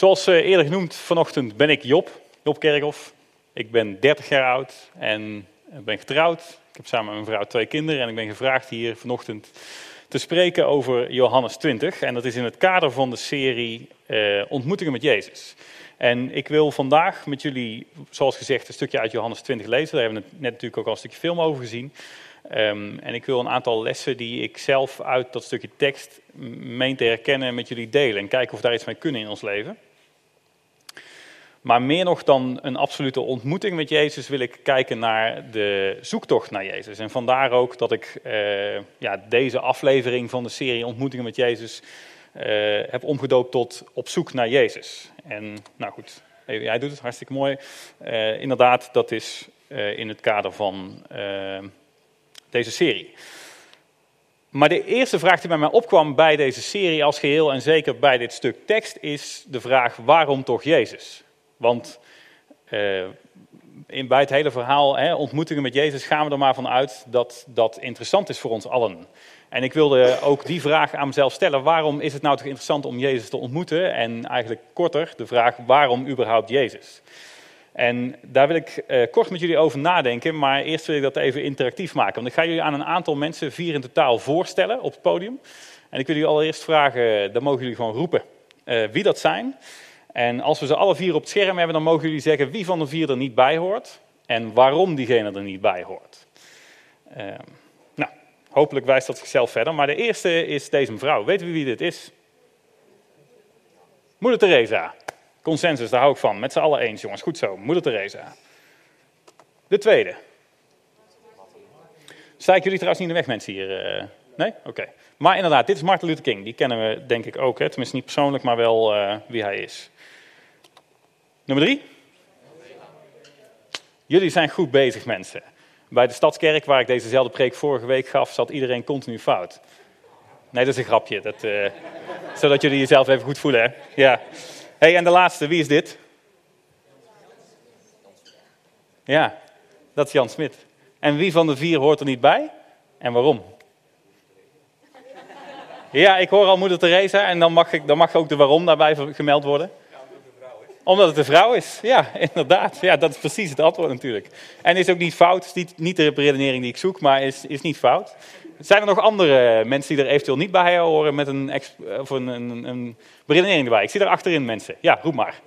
Zoals eh, eerder genoemd, vanochtend ben ik Job, Job Kerkhoff. Ik ben 30 jaar oud en ben getrouwd. Ik heb samen met mijn vrouw twee kinderen en ik ben gevraagd hier vanochtend te spreken over Johannes 20. En dat is in het kader van de serie uh, Ontmoetingen met Jezus. En ik wil vandaag met jullie, zoals gezegd, een stukje uit Johannes 20 lezen. Daar hebben we net natuurlijk ook al een stukje film over gezien. Um, en ik wil een aantal lessen die ik zelf uit dat stukje tekst meen te herkennen met jullie delen. En kijken of we daar iets mee kunnen in ons leven. Maar meer nog dan een absolute ontmoeting met Jezus wil ik kijken naar de zoektocht naar Jezus. En vandaar ook dat ik uh, ja, deze aflevering van de serie Ontmoetingen met Jezus uh, heb omgedoopt tot Op zoek naar Jezus. En nou goed, jij doet het hartstikke mooi. Inderdaad, dat is in het kader van deze serie. Maar de eerste vraag die bij mij opkwam bij deze serie als geheel en zeker bij dit stuk tekst is de vraag waarom toch Jezus? Want uh, in, bij het hele verhaal hè, ontmoetingen met Jezus gaan we er maar van uit dat dat interessant is voor ons allen. En ik wilde ook die vraag aan mezelf stellen. Waarom is het nou toch interessant om Jezus te ontmoeten? En eigenlijk korter de vraag, waarom überhaupt Jezus? En daar wil ik uh, kort met jullie over nadenken, maar eerst wil ik dat even interactief maken. Want ik ga jullie aan een aantal mensen, vier in totaal, voorstellen op het podium. En ik wil jullie allereerst vragen, dan mogen jullie gewoon roepen uh, wie dat zijn. En als we ze alle vier op het scherm hebben, dan mogen jullie zeggen wie van de vier er niet bij hoort en waarom diegene er niet bij hoort. Uh, nou, hopelijk wijst dat zichzelf verder. Maar de eerste is deze mevrouw. Weten we wie dit is? Moeder Teresa. Consensus, daar hou ik van. Met z'n allen eens, jongens. Goed zo. Moeder Teresa. De tweede. Sta ik jullie trouwens niet in de weg, mensen hier? Uh, nee? Oké. Maar inderdaad, dit is Martin Luther King. Die kennen we denk ik ook. Hè? Tenminste niet persoonlijk, maar wel uh, wie hij is. Nummer drie. Jullie zijn goed bezig, mensen. Bij de Stadskerk, waar ik dezezelfde preek vorige week gaf, zat iedereen continu fout. Nee, dat is een grapje. Dat, uh, zodat jullie jezelf even goed voelen. Hè? Ja. hey, en de laatste, wie is dit? Ja, dat is Jan Smit. En wie van de vier hoort er niet bij? En waarom? Ja, ik hoor al moeder Teresa en dan mag, ik, dan mag ook de waarom daarbij gemeld worden. Omdat het een vrouw is, ja, inderdaad. Ja, dat is precies het antwoord natuurlijk. En is ook niet fout, is niet, de redenering die ik zoek, maar is, is niet fout. Zijn er nog andere mensen die er eventueel niet bij horen met een, of een, een, een beredenering erbij? Ik zie er achterin mensen. Ja, roep maar.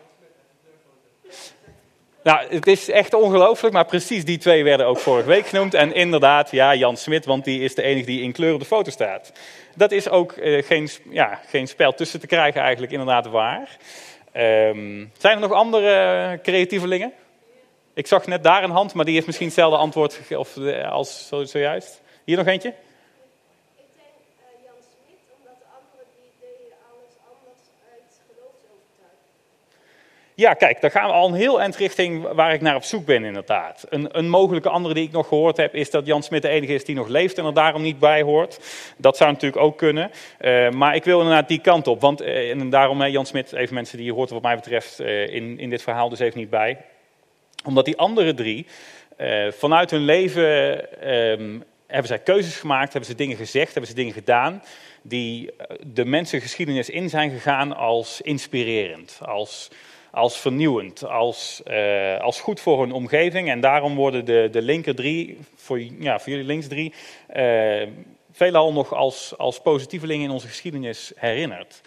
Nou, het is echt ongelooflijk, maar precies die twee werden ook vorige week genoemd. En inderdaad, ja, Jan Smit, want die is de enige die in kleur op de foto staat. Dat is ook uh, geen, ja, geen spel tussen te krijgen eigenlijk inderdaad waar. Um, zijn er nog andere creatievelingen? Ik zag net daar een hand, maar die heeft misschien hetzelfde antwoord of, als zojuist. Hier nog eentje? Ja, kijk, daar gaan we al een heel eind richting waar ik naar op zoek ben inderdaad. Een, een, mogelijke andere die ik nog gehoord heb is dat Jan Smit de enige is die nog leeft en er daarom niet bij hoort. Dat zou natuurlijk ook kunnen. Uh, maar ik wil inderdaad die kant op. Want, uh, en daarom, uh, Jan Smit, even mensen die je hoort wat mij betreft in, in dit verhaal dus even niet bij. Omdat die andere drie vanuit hun leven ehm, hebben zij keuzes gemaakt, hebben ze dingen gezegd, hebben ze dingen gedaan die de mensengeschiedenis in zijn gegaan als inspirerend, als als vernieuwend, als, uh, als goed voor hun omgeving. En daarom worden de, de linker drie, voor, ja, voor jullie links drie, uh, veelal nog als, als positievelingen in onze geschiedenis herinnerd.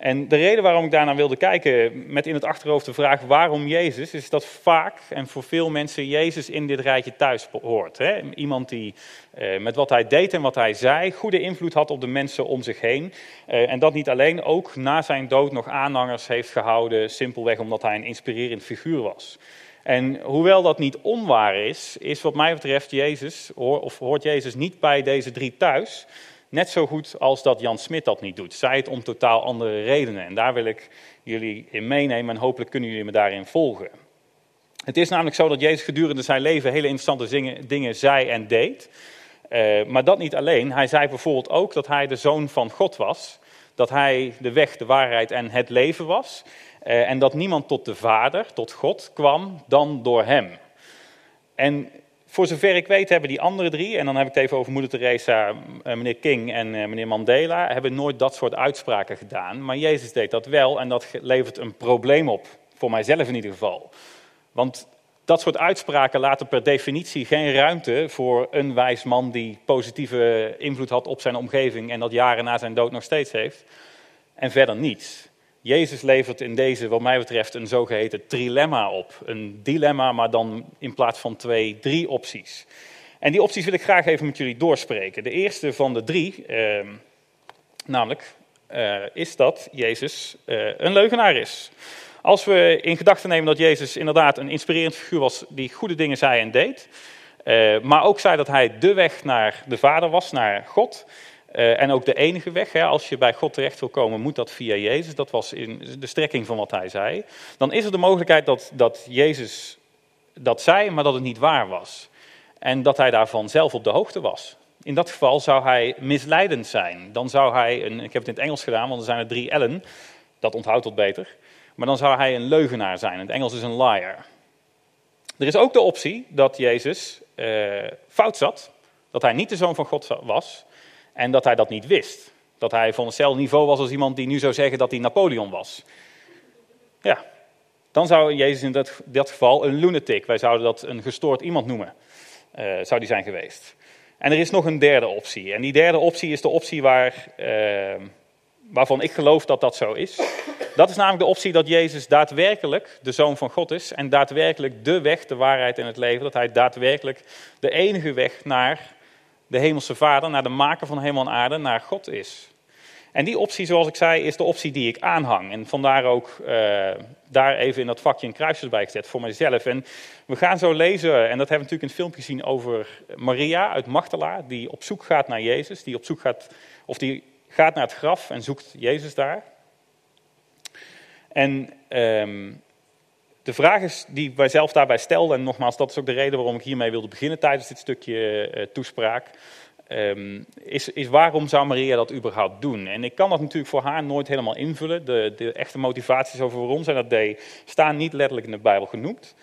En de reden waarom ik daarnaar wilde kijken, met in het achterhoofd de vraag waarom Jezus, is dat vaak en voor veel mensen Jezus in dit rijtje thuis hoort. Hè? Iemand die uh, met wat hij deed en wat hij zei goede invloed had op de mensen om zich heen. Uh, en dat niet alleen, ook na zijn dood nog aanhangers heeft gehouden, simpelweg omdat hij een inspirerend figuur was. En hoewel dat niet onwaar is, is wat mij betreft Jezus, of hoort Jezus niet bij deze drie thuis. Net zo goed als dat Jan Smit dat niet doet. Zij het om totaal andere redenen. En daar wil ik jullie in meenemen en hopelijk kunnen jullie me daarin volgen. Het is namelijk zo dat Jezus gedurende zijn leven hele interessante dingen zei en deed. Uh, maar dat niet alleen. Hij zei bijvoorbeeld ook dat hij de zoon van God was. Dat hij de weg, de waarheid en het leven was. Uh, en dat niemand tot de Vader, tot God kwam, dan door hem. En voor zover ik weet hebben die andere drie, en dan heb ik het even over moeder Teresa, eh, meneer King en eh, meneer Mandela, hebben nooit dat soort uitspraken gedaan. Maar Jezus deed dat wel en dat levert een probleem op, voor mijzelf in ieder geval. Want dat soort uitspraken laten per definitie geen ruimte voor een wijs man die positieve invloed had op zijn omgeving en dat jaren na zijn dood nog steeds heeft. En verder niets. Jezus levert in deze, wat mij betreft, een zogeheten trilemma op. Een dilemma, maar dan in plaats van twee, drie opties. En die opties wil ik graag even met jullie doorspreken. De eerste van de drie, eh, namelijk, uh, is dat Jezus uh, een leugenaar is. Als we in gedachten nemen dat Jezus inderdaad een inspirerend figuur was die goede dingen zei en deed, uh, maar ook zei dat hij de weg naar de Vader was, naar God, uh, en ook de enige weg, hè, als je bij God terecht wil komen, moet dat via Jezus. Dat was in de strekking van wat hij zei. Dan is er de mogelijkheid dat, dat Jezus dat zei, maar dat het niet waar was. En dat hij daarvan zelf op de hoogte was. In dat geval zou hij misleidend zijn. Dan zou hij, een, ik heb het in het Engels gedaan, want er zijn er drie Ellen. Dat onthoudt wat beter. Maar dan zou hij een leugenaar zijn. In het Engels is een liar. Er is ook de optie dat Jezus uh, fout zat. Dat hij niet de zoon van God was. En dat hij dat niet wist. Dat hij van hetzelfde niveau was als iemand die nu zou zeggen dat hij Napoleon was. Ja, dan zou Jezus in dat, dat geval een lunatic, wij zouden dat een gestoord iemand noemen, uh, zou die zijn geweest. En er is nog een derde optie. En die derde optie is de optie waar, uh, waarvan ik geloof dat dat zo is. Dat is namelijk de optie dat Jezus daadwerkelijk de Zoon van God is. En daadwerkelijk de weg, de waarheid en het leven. Dat hij daadwerkelijk de enige weg naar de hemelse vader, naar de maker van hemel en aarde, naar God is. En die optie, zoals ik zei, is de optie die ik aanhang. En vandaar ook uh, daar even in dat vakje een kruisje bij gezet voor mezelf. En we gaan zo lezen, en dat hebben we natuurlijk in het filmpje gezien over Maria uit Magdala, die op zoek gaat naar Jezus. Die op zoek gaat, of die gaat naar het graf en zoekt Jezus daar. En um, de vraag is die wij zelf daarbij stelden, en nogmaals, dat is ook de reden waarom ik hiermee wilde beginnen tijdens dit stukje uh, toespraak, um, is, is waarom zou Maria dat überhaupt doen? En ik kan dat natuurlijk voor haar nooit helemaal invullen. De, de echte motivaties over waarom zij dat deed, staan niet letterlijk in de Bijbel genoemd.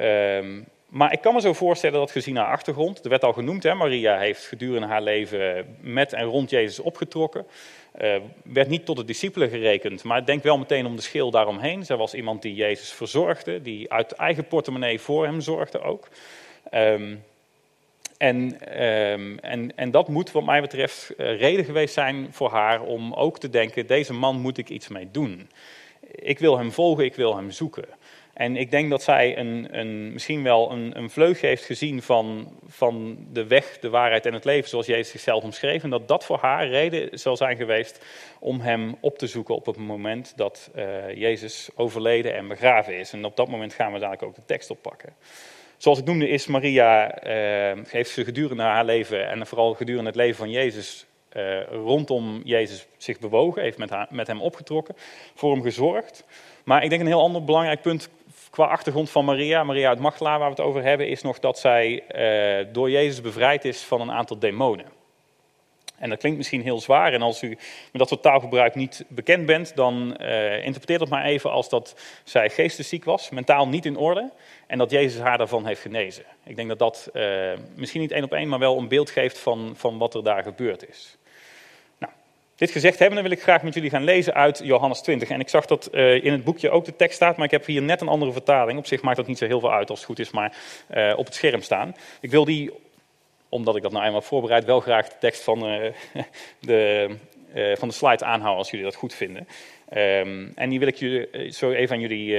Um, maar ik kan me zo voorstellen dat gezien haar achtergrond, er werd al genoemd, hè, Maria heeft gedurende haar leven met en rond Jezus opgetrokken. Uh, werd niet tot de discipelen gerekend, maar denk wel meteen om de schil daaromheen. Zij was iemand die Jezus verzorgde, die uit eigen portemonnee voor hem zorgde ook. Um, en, um, en, en dat moet wat mij betreft uh, reden geweest zijn voor haar om ook te denken, deze man moet ik iets mee doen. Ik wil hem volgen, ik wil hem zoeken. En ik denk dat zij een, een, misschien wel een, een vleugje heeft gezien van, van de weg, de waarheid en het leven, zoals Jezus zichzelf omschreef. En dat dat voor haar reden zal zijn geweest om hem op te zoeken op het moment dat uh, Jezus overleden en begraven is. En op dat moment gaan we dadelijk ook de tekst oppakken. Zoals ik noemde, is Maria, uh, heeft ze gedurende haar leven en vooral gedurende het leven van Jezus uh, rondom Jezus zich bewogen, heeft met, haar, met hem opgetrokken, voor hem gezorgd. Maar ik denk een heel ander belangrijk punt qua achtergrond van Maria, Maria uit Magdala, waar we het over hebben, is nog dat zij uh, door Jezus bevrijd is van een aantal demonen. En dat klinkt misschien heel zwaar. En als u met dat soort taalgebruik niet bekend bent, dan uh, interpreteer dat maar even als dat zij geestesziek was, mentaal niet in orde. En dat Jezus haar daarvan heeft genezen. Ik denk dat dat uh, misschien niet één op één, maar wel een beeld geeft van, van wat er daar gebeurd is. Dit gezegd hebben, wil ik graag met jullie gaan lezen uit Johannes 20. En ik zag dat uh, in het boekje ook de tekst staat, maar ik heb hier net een andere vertaling. Op zich maakt dat niet zo heel veel uit als het goed is, maar uh, op het scherm staan. Ik wil die, omdat ik dat nou eenmaal voorbereid, wel graag de tekst van, uh, de, van de slide aanhouden als jullie dat goed vinden. Um, en die wil ik jullie, zo even aan jullie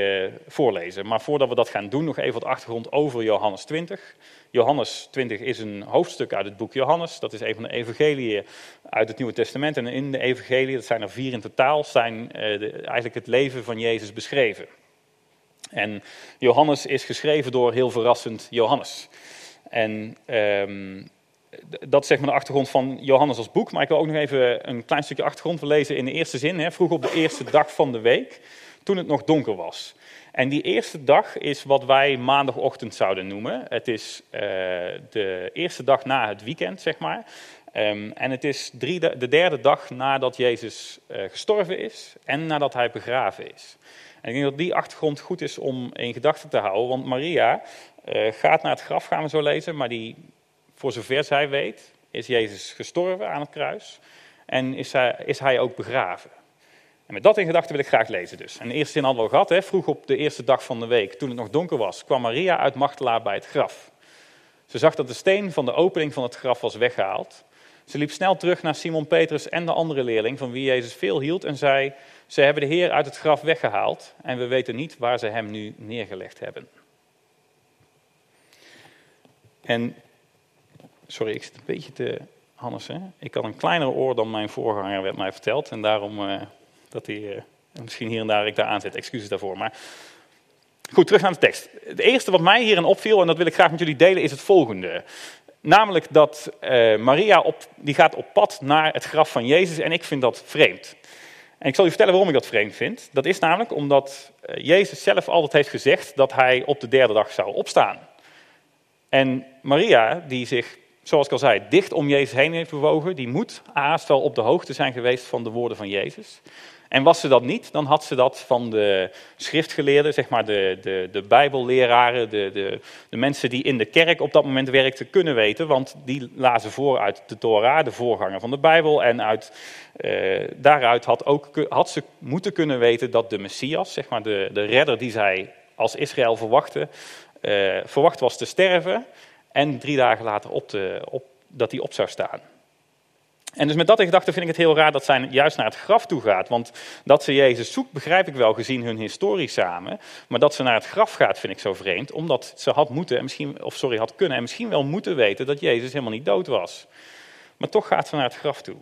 voorlezen. Maar voordat we dat gaan doen, nog even wat achtergrond over Johannes 20. Johannes 20 is een hoofdstuk uit het boek Johannes. Dat is een van de evangeliën uit het Nieuwe Testament. En in de evangelie, dat zijn er vier in totaal, zijn eigenlijk het leven van Jezus beschreven. En Johannes is geschreven door heel verrassend Johannes. En um, dat is zeg maar de achtergrond van Johannes als boek. Maar ik wil ook nog even een klein stukje achtergrond lezen in de eerste zin. Hè, vroeg op de eerste dag van de week, toen het nog donker was. En die eerste dag is wat wij maandagochtend zouden noemen. Het is uh, de eerste dag na het weekend, zeg maar. Um, en het is de derde dag nadat Jezus uh, gestorven is en nadat hij begraven is. En ik denk dat die achtergrond goed is om in gedachten te houden, want Maria uh, gaat naar het graf, gaan we zo lezen, maar die, voor zover zij weet, is Jezus gestorven aan het kruis en is hij, is hij ook begraven. En met dat in gedachten wil ik graag lezen dus. En de eerste zin hadden gehad, hè? vroeg op de eerste dag van de week, toen het nog donker was, kwam Maria uit Machtelaar bij het graf. Ze zag dat de steen van de opening van het graf was weggehaald. Ze liep snel terug naar Simon Petrus en de andere leerling, van wie Jezus veel hield, en zei: Ze hebben de Heer uit het graf weggehaald en we weten niet waar ze hem nu neergelegd hebben. En, sorry, ik zit een beetje te. Hannes, hè? ik had een kleiner oor dan mijn voorganger, werd mij verteld. En daarom uh, dat hij uh, misschien hier en daar ik daar aanzet. Excuses daarvoor. Maar goed, terug naar de tekst. Het eerste wat mij hierin opviel, en dat wil ik graag met jullie delen, is het volgende. Namelijk dat uh, Maria op, die gaat op pad naar het graf van Jezus en ik vind dat vreemd. En ik zal u vertellen waarom ik dat vreemd vind. Dat is namelijk omdat Jezus zelf altijd heeft gezegd dat hij op de derde dag zou opstaan. En Maria, die zich, zoals ik al zei, dicht om Jezus heen heeft bewogen, die moet haast wel op de hoogte zijn geweest van de woorden van Jezus. En was ze dat niet, dan had ze dat van de schriftgeleerden, zeg maar de, de, de bijbelleraren, de, de, de mensen die in de kerk op dat moment werkten, kunnen weten. Want die lazen voor uit de Torah, de voorganger van de Bijbel. En uit, eh, daaruit had, ook, had ze moeten kunnen weten dat de Messias, zeg maar de, de redder die zij als Israël verwachten, uh, verwacht was te sterven. En drie dagen later op op, dat hij op zou staan. En dus met dat in gedachte vind ik het heel raar dat zij juist naar het graf toe gaat. Want dat ze Jezus zoekt, begrijp ik wel gezien hun historie samen. Maar dat ze naar het graf gaat, vind ik zo vreemd. Omdat ze had moeten, en misschien, of sorry, had kunnen en misschien wel moeten weten dat Jezus helemaal niet dood was. Maar toch gaat ze naar het graf toe.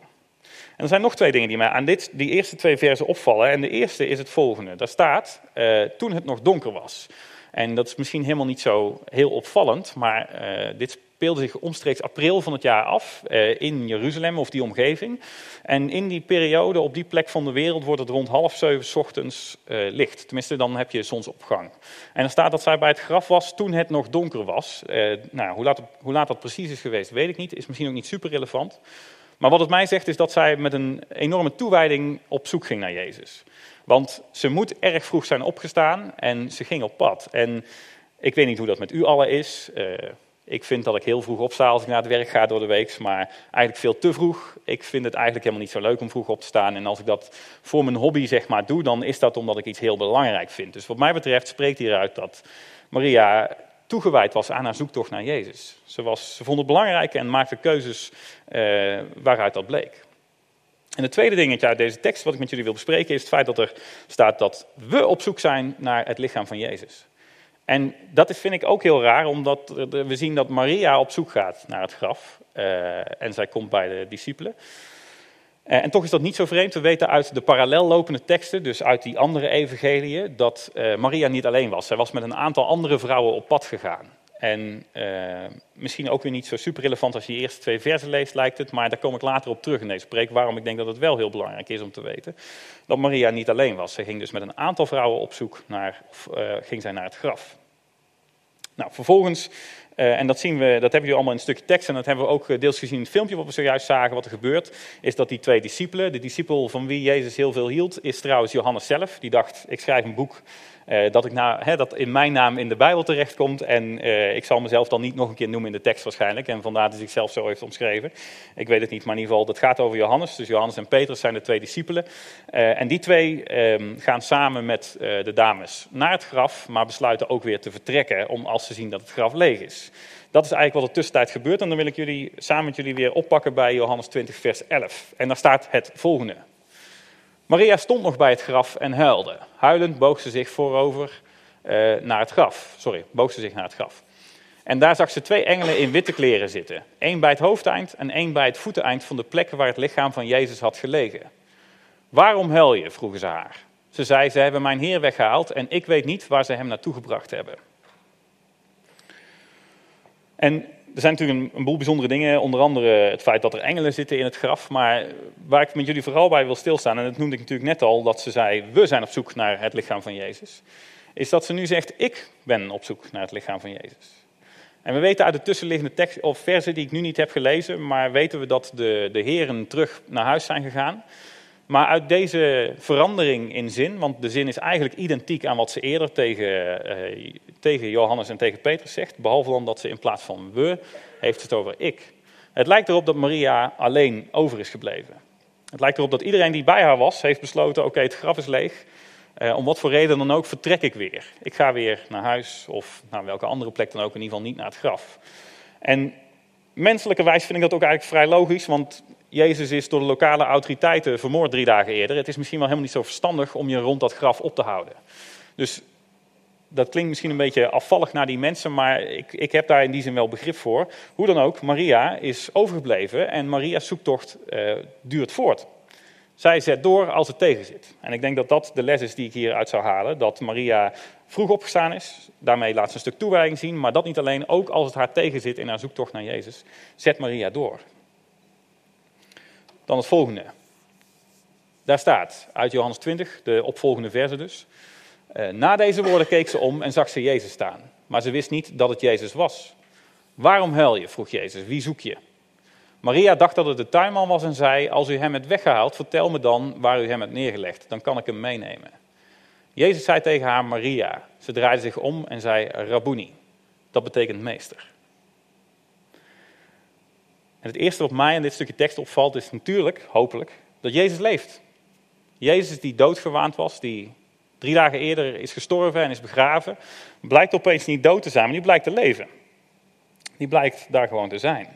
En er zijn nog twee dingen die mij aan dit, die eerste twee versen opvallen. En de eerste is het volgende. Daar staat, uh, toen het nog donker was. En dat is misschien helemaal niet zo heel opvallend, maar uh, dit speelde zich omstreeks april van het jaar af uh, in Jeruzalem of die omgeving. En in die periode, op die plek van de wereld, wordt het rond half zeven ochtends uh, licht. Tenminste, dan heb je zonsopgang. En er staat dat zij bij het graf was toen het nog donker was. nou, hoe laat, hoe laat dat precies is geweest, weet ik niet. Is misschien ook niet super relevant. Maar wat het mij zegt is dat zij met een enorme toewijding op zoek ging naar Jezus. Want ze moet erg vroeg zijn opgestaan en ze ging op pad. En ik weet niet hoe dat met u allen is. Uh, ik vind dat ik heel vroeg opsta als ik naar het werk ga door de week, maar eigenlijk veel te vroeg. Ik vind het eigenlijk helemaal niet zo leuk om vroeg op te staan. En als ik dat voor mijn hobby zeg maar doe, dan is dat omdat ik iets heel belangrijk vind. Dus wat mij betreft spreekt hieruit dat Maria toegewijd was aan haar zoektocht naar Jezus. Ze, was, ze vond het belangrijk en maakte keuzes uh, waaruit dat bleek. En het tweede dingetje uit deze tekst wat ik met jullie wil bespreken is het feit dat er staat dat we op zoek zijn naar het lichaam van Jezus. En dat vind ik ook heel raar, omdat we zien dat Maria op zoek gaat naar het graf. Uh, en zij komt bij de discipelen. Uh, en toch is dat niet zo vreemd. We weten uit de parallel lopende teksten, dus uit die andere evangeliën, dat uh, Maria niet alleen was. Zij was met een aantal andere vrouwen op pad gegaan. En uh, misschien ook weer niet zo super relevant als je de eerste twee versen leest, lijkt het. Maar daar kom ik later op terug in deze preek. Waarom ik denk dat het wel heel belangrijk is om te weten. Dat Maria niet alleen was. Ze ging dus met een aantal vrouwen op zoek naar, of uh, ging zij naar het graf. Nou, vervolgens, uh, en dat zien we, dat hebben jullie allemaal in een stukje tekst. En dat hebben we ook deels gezien in het filmpje wat we zojuist zagen. Wat er gebeurt, is dat die twee discipelen, de discipel van wie Jezus heel veel hield, is trouwens Johannes zelf. Die dacht, ik schrijf een boek uh, dat, ik nou, hè, dat in mijn naam in de Bijbel terechtkomt. En uh, ik zal mezelf dan niet nog een keer noemen in de tekst waarschijnlijk. En vandaar dat ik zelf zo heeft omschreven. Ik weet het niet, maar in ieder geval, dat gaat over Johannes. Dus Johannes en Petrus zijn de twee discipelen. Uh, en die twee um, gaan samen met de dames naar het graf. Maar besluiten ook weer te vertrekken om als ze zien dat het graf leeg is. Dat is eigenlijk wat er tussentijd gebeurt. En dan wil ik jullie samen met jullie weer oppakken bij Johannes 20, vers 11. En daar staat het volgende. Maria stond nog bij het graf en huilde. Huilend boog ze zich voorover uh, naar het graf. Sorry, boog ze zich naar het graf. En daar zag ze twee engelen in witte kleren zitten. Eén bij het hoofdeind en één bij het voeteneind van de plek waar het lichaam van Jezus had gelegen. Waarom huil je? vroegen ze haar. Ze zei, ze hebben mijn Heer weggehaald en ik weet niet waar ze hem naartoe gebracht hebben. En er zijn natuurlijk een, een, boel bijzondere dingen, onder andere het feit dat er engelen zitten in het graf. Maar waar ik met jullie vooral bij wil stilstaan, en dat noemde ik natuurlijk net al, dat ze zei, we zijn op zoek naar het lichaam van Jezus. Is dat ze nu zegt, ik ben op zoek naar het lichaam van Jezus. En we weten uit de tussenliggende tekst, of versen die ik nu niet heb gelezen, maar weten we dat de, de heren terug naar huis zijn gegaan. Maar uit deze verandering in zin, want de zin is eigenlijk identiek aan wat ze eerder tegen, uh, tegen Johannes en tegen Petrus zegt, behalve dan dat ze in plaats van we, heeft het over ik. Het lijkt erop dat Maria alleen over is gebleven. Het lijkt erop dat iedereen die bij haar was, heeft besloten, oké, het graf is leeg. Uh, om wat voor reden dan ook vertrek ik weer. Ik ga weer naar huis of naar welke andere plek dan ook, in ieder geval niet naar het graf. En menselijkerwijs vind ik dat ook eigenlijk vrij logisch, want Jezus is door de lokale autoriteiten vermoord drie dagen eerder. Het is misschien wel helemaal niet zo verstandig om je rond dat graf op te houden. Dus dat klinkt misschien een beetje afvallig naar die mensen, maar ik, ik heb daar in die zin wel begrip voor. Hoe dan ook, Maria is overgebleven en Maria's zoektocht uh, duurt voort. Zij zet door als het tegenzit. En ik denk dat dat de les is die ik hieruit zou halen. Dat Maria vroeg opgestaan is. Daarmee laat ze een stuk toewijding zien. Maar dat niet alleen, ook als het haar tegenzit in haar zoektocht naar Jezus, zet Maria door. Dan het volgende. Daar staat uit Johannes 20, de opvolgende verse dus. Eh, na deze woorden keek ze om en zag ze Jezus staan. Maar ze wist niet dat het Jezus was. Waarom huil je? vroeg Jezus. Wie zoek je? Maria dacht dat het de tuinman was en zei: Als u hem hebt weggehaald, vertel me dan waar u hem hebt neergelegd. Dan kan ik hem meenemen. Jezus zei tegen haar Maria. Ze draaide zich om en zei Rabuni. Dat betekent meester. Het eerste wat mij in dit stukje tekst opvalt is natuurlijk, hopelijk, dat Jezus leeft. Jezus die doodgewaand was, die drie dagen eerder is gestorven en is begraven, blijkt opeens niet dood te zijn, maar die blijkt te leven. Die blijkt daar gewoon te zijn.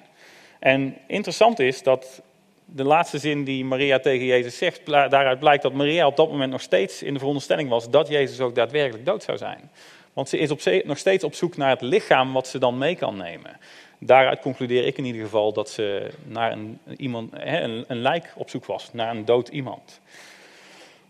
En interessant is dat de laatste zin die Maria tegen Jezus zegt, daaruit blijkt dat Maria op dat moment nog steeds in de veronderstelling was dat Jezus ook daadwerkelijk dood zou zijn. Want ze is op, nog steeds op zoek naar het lichaam wat ze dan mee kan nemen. Daaruit concludeer ik in ieder geval dat ze naar een, iemand, een, een lijk op zoek was, naar een dood iemand.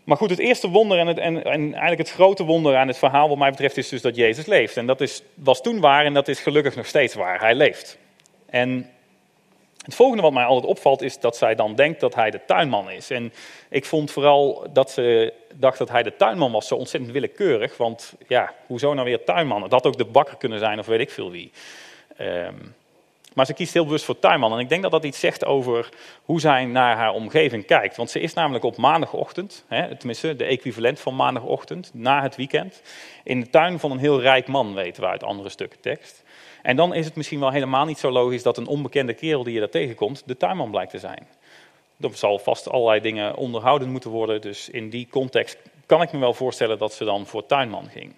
Maar goed, het eerste wonder en, het, en, en, eigenlijk het grote wonder aan het verhaal wat mij betreft is dus dat Jezus leeft. En dat is, was toen waar en dat is gelukkig nog steeds waar. Hij leeft. En het volgende wat mij altijd opvalt is dat zij dan denkt dat hij de tuinman is. En ik vond vooral dat ze dacht dat hij de tuinman was zo ontzettend willekeurig. Want ja, hoezo nou weer tuinman? Het had ook de bakker kunnen zijn of weet ik veel wie. Um, maar ze kiest heel bewust voor tuinman. En ik denk dat dat iets zegt over hoe zij naar haar omgeving kijkt. Want ze is namelijk op maandagochtend, hè, tenminste de equivalent van maandagochtend, na het weekend, in de tuin van een heel rijk man, weten we uit andere stukken tekst. En dan is het misschien wel helemaal niet zo logisch dat een onbekende kerel die je daar tegenkomt, de tuinman blijkt te zijn. Er zal vast allerlei dingen onderhouden moeten worden, dus in die context kan ik me wel voorstellen dat ze dan voor tuinman ging.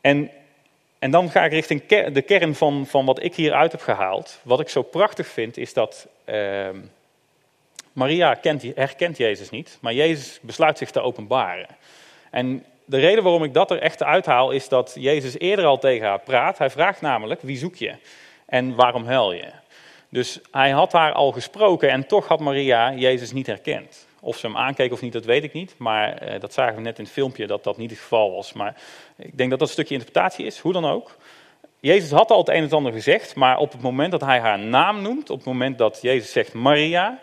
En en dan ga ik richting de kern van, van wat ik hieruit heb gehaald. Wat ik zo prachtig vind, is dat uh, Maria kent, herkent Jezus niet, maar Jezus besluit zich te openbaren. En de reden waarom ik dat er echt uithaal, is dat Jezus eerder al tegen haar praat. Hij vraagt namelijk, wie zoek je? En waarom huil je? Dus hij had haar al gesproken en toch had Maria Jezus niet herkend. Of ze hem aankeek of niet, dat weet ik niet. Maar uh, dat zagen we net in het filmpje dat dat niet het geval was. Maar ik denk dat dat een stukje interpretatie is, hoe dan ook. Jezus had al het een en ander gezegd, maar op het moment dat hij haar naam noemt, op het moment dat Jezus zegt Maria,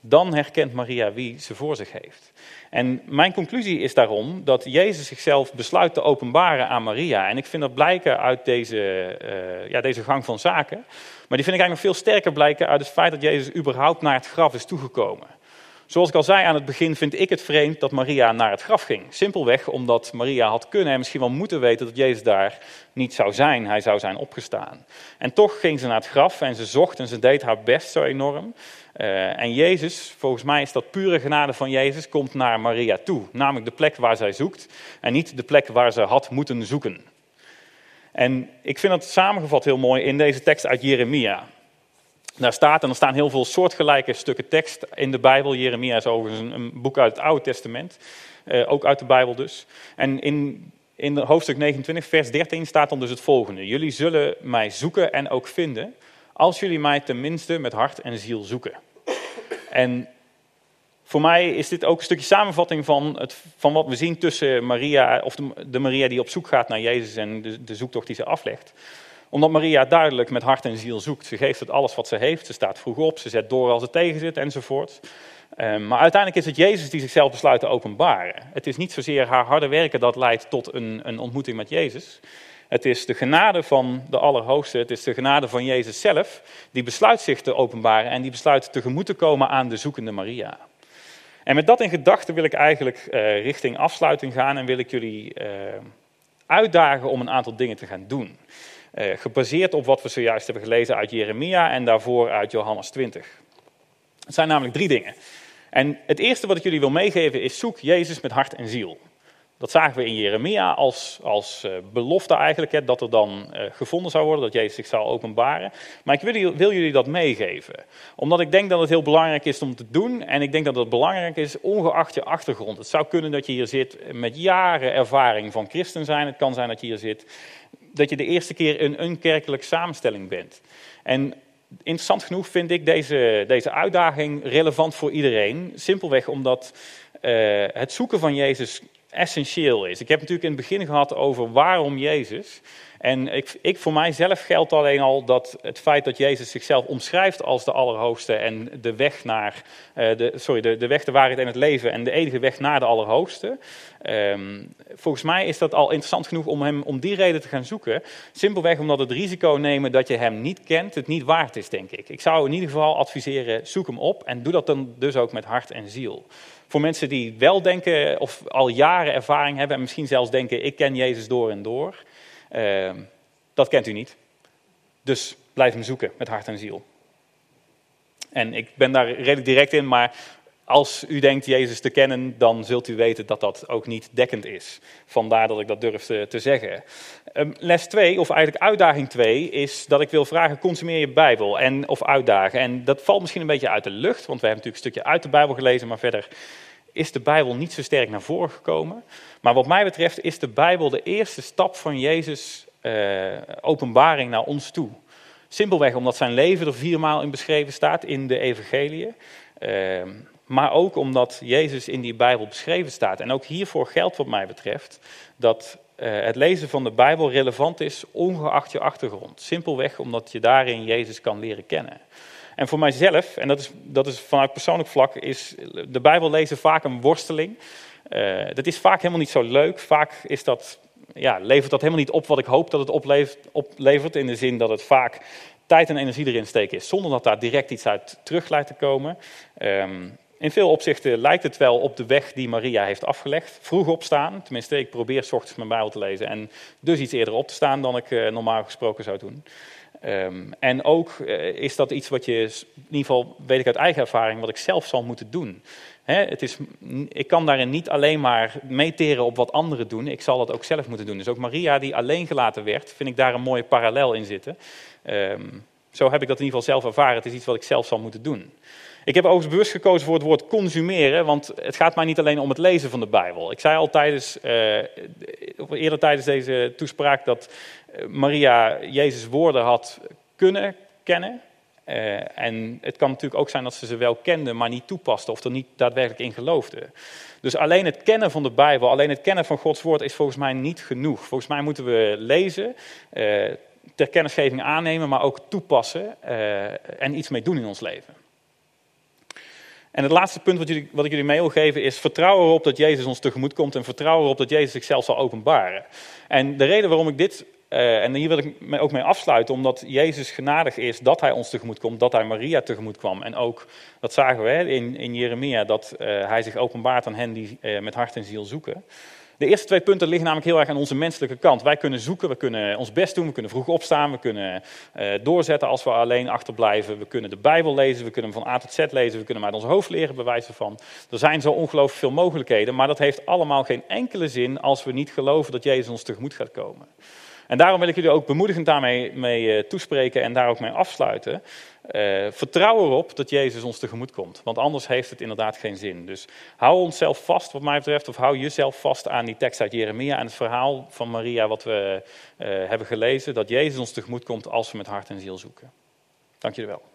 dan herkent Maria wie ze voor zich heeft. En mijn conclusie is daarom dat Jezus zichzelf besluit te openbaren aan Maria. En ik vind dat blijken uit deze, uh, ja, deze gang van zaken. Maar die vind ik eigenlijk nog veel sterker blijken uit het feit dat Jezus überhaupt naar het graf is toegekomen. Zoals ik al zei aan het begin, vind ik het vreemd dat Maria naar het graf ging. Simpelweg omdat Maria had kunnen en misschien wel moeten weten dat Jezus daar niet zou zijn. Hij zou zijn opgestaan. En toch ging ze naar het graf en ze zocht en ze deed haar best zo enorm. Uh, en Jezus, volgens mij is dat pure genade van Jezus, komt naar Maria toe. Namelijk de plek waar zij zoekt en niet de plek waar ze had moeten zoeken. En ik vind dat samengevat heel mooi in deze tekst uit Jeremia. Daar staat, en er staan heel veel soortgelijke stukken tekst in de Bijbel. Jeremia is overigens een, boek uit het Oude Testament, eh, ook uit de Bijbel dus. En in, in hoofdstuk 29, vers 13 staat dan dus het volgende. Jullie zullen mij zoeken en ook vinden, als jullie mij tenminste met hart en ziel zoeken. En voor mij is dit ook een stukje samenvatting van, het, van wat we zien tussen Maria, of de, Maria die op zoek gaat naar Jezus en de zoektocht die ze aflegt omdat Maria duidelijk met hart en ziel zoekt. Ze geeft het alles wat ze heeft. Ze staat vroeg op, ze zet door als het tegen zit enzovoort. Um, maar uiteindelijk is het Jezus die zichzelf besluit te openbaren. Het is niet zozeer haar harde werken dat leidt tot een, een ontmoeting met Jezus. Het is de genade van de Allerhoogste, het is de genade van Jezus zelf, die besluit zich te openbaren en die besluit tegemoet te komen aan de zoekende Maria. En met dat in gedachten wil ik eigenlijk eh, richting afsluiting gaan en wil ik jullie eh, uitdagen om een aantal dingen te gaan doen. Uh, gebaseerd op wat we zojuist hebben gelezen uit Jeremia en daarvoor uit Johannes 20. Het zijn namelijk drie dingen. En het eerste wat ik jullie wil meegeven is zoek Jezus met hart en ziel. Dat zagen we in Jeremia als, als uh, belofte eigenlijk, hè, dat er dan uh, gevonden zou worden, dat Jezus zich zou openbaren. Maar ik wil, wil, jullie dat meegeven, omdat ik denk dat het heel belangrijk is om te doen. En ik denk dat het belangrijk is, ongeacht je achtergrond. Het zou kunnen dat je hier zit met jaren ervaring van christen zijn. Het kan zijn dat je hier zit, dat je de eerste keer een kerkelijke samenstelling bent. En interessant genoeg vind ik deze, deze uitdaging relevant voor iedereen. Simpelweg omdat uh, het zoeken van Jezus essentieel is. Ik heb natuurlijk in het begin gehad over waarom Jezus. En ik, ik, voor mijzelf geldt alleen al dat het feit dat Jezus zichzelf omschrijft als de Allerhoogste en de weg naar, uh, de, sorry, de, de weg, de waarheid en het leven en de enige weg naar de Allerhoogste. Um, volgens mij is dat al interessant genoeg om hem om die reden te gaan zoeken. Simpelweg omdat het risico nemen dat je hem niet kent, het niet waard is, denk ik. Ik zou in ieder geval adviseren, zoek hem op en doe dat dan dus ook met hart en ziel. Voor mensen die wel denken of al jaren ervaring hebben en misschien zelfs denken, ik ken Jezus door en door. Uh, dat kent u niet. Dus blijf hem zoeken met hart en ziel. En ik ben daar redelijk direct in, maar als u denkt Jezus te kennen, dan zult u weten dat dat ook niet dekkend is. Vandaar dat ik dat durf te, zeggen. Um, les 2, of eigenlijk uitdaging 2, is dat ik wil vragen: consumeer je Bijbel en, of uitdagen. En dat valt misschien een beetje uit de lucht, want we hebben natuurlijk een stukje uit de Bijbel gelezen, maar verder is de Bijbel niet zo sterk naar voren gekomen. Maar wat mij betreft is de Bijbel de eerste stap van Jezus' uh, openbaring naar ons toe. Simpelweg omdat zijn leven er viermaal in beschreven staat in de evangeliën. Uh, maar ook omdat Jezus in die Bijbel beschreven staat. En ook hiervoor geldt wat mij betreft dat uh, het lezen van de Bijbel relevant is, ongeacht je achtergrond. Simpelweg omdat je daarin Jezus kan leren kennen. En voor mijzelf, en dat is, dat is vanuit persoonlijk vlak, is de Bijbel lezen vaak een worsteling. Uh, dat is vaak helemaal niet zo leuk. Vaak is dat, ja, levert dat helemaal niet op wat ik hoop dat het oplevert, oplevert. In de zin dat het vaak tijd en energie erin steken is, zonder dat daar direct iets uit terug lijkt te komen. Um, in veel opzichten lijkt het wel op de weg die Maria heeft afgelegd. Vroeg opstaan, tenminste ik probeer s ochtends mijn Bijbel te lezen en dus iets eerder op te staan dan ik uh, normaal gesproken zou doen. Um, en ook uh, is dat iets wat je, in ieder geval weet ik uit eigen ervaring, wat ik zelf zal moeten doen. He, het is, ik kan daarin niet alleen maar meteren op wat anderen doen, ik zal dat ook zelf moeten doen. Dus ook Maria die alleen gelaten werd, vind ik daar een mooie parallel in zitten. Um, zo heb ik dat in ieder geval zelf ervaren, het is iets wat ik zelf zal moeten doen. Ik heb overigens bewust gekozen voor het woord consumeren, want het gaat mij niet alleen om het lezen van de Bijbel. Ik zei al tijdens, uh, eerder tijdens deze toespraak dat eh, Maria Jezus' woorden had kunnen kennen. Uh, en het kan natuurlijk ook zijn dat ze ze wel kende, maar niet toepaste of er niet daadwerkelijk in geloofde. Dus alleen het kennen van de Bijbel, alleen het kennen van Gods woord is volgens mij niet genoeg. Volgens mij moeten we lezen, uh, ter kennisgeving aannemen, maar ook toepassen en iets mee doen in ons leven. En het laatste punt wat, jullie, wat, ik jullie mee wil geven is: vertrouw erop dat Jezus ons tegemoet komt en vertrouw erop dat Jezus zichzelf zal openbaren. En de reden waarom ik dit, uh, en hier wil ik ook mee afsluiten, omdat Jezus genadig is dat hij ons tegemoet komt, dat hij Maria tegemoet kwam. En ook, dat zagen we in, in Jeremia, dat uh, hij zich openbaart aan hen die uh, met hart en ziel zoeken. De eerste twee punten liggen namelijk heel erg aan onze menselijke kant. Wij kunnen zoeken, we kunnen ons best doen, we kunnen vroeg opstaan, we kunnen uh, doorzetten als we alleen achterblijven. We kunnen de Bijbel lezen, we kunnen hem van A tot Z lezen, we kunnen hem uit ons hoofd leren, bij wijze van. Er zijn zo ongelooflijk veel mogelijkheden, maar dat heeft allemaal geen enkele zin als we niet geloven dat Jezus ons tegemoet gaat komen. En daarom wil ik jullie ook bemoedigend daarmee mee, uh, toespreken en daar ook mee afsluiten. Uh, vertrouw erop dat Jezus ons tegemoet komt. Want anders heeft het inderdaad geen zin. Dus hou onszelf vast, wat mij betreft, of hou jezelf vast aan die tekst uit Jeremia en het verhaal van Maria, wat we uh, hebben gelezen. Dat Jezus ons tegemoet komt als we met hart en ziel zoeken. Dank jullie wel.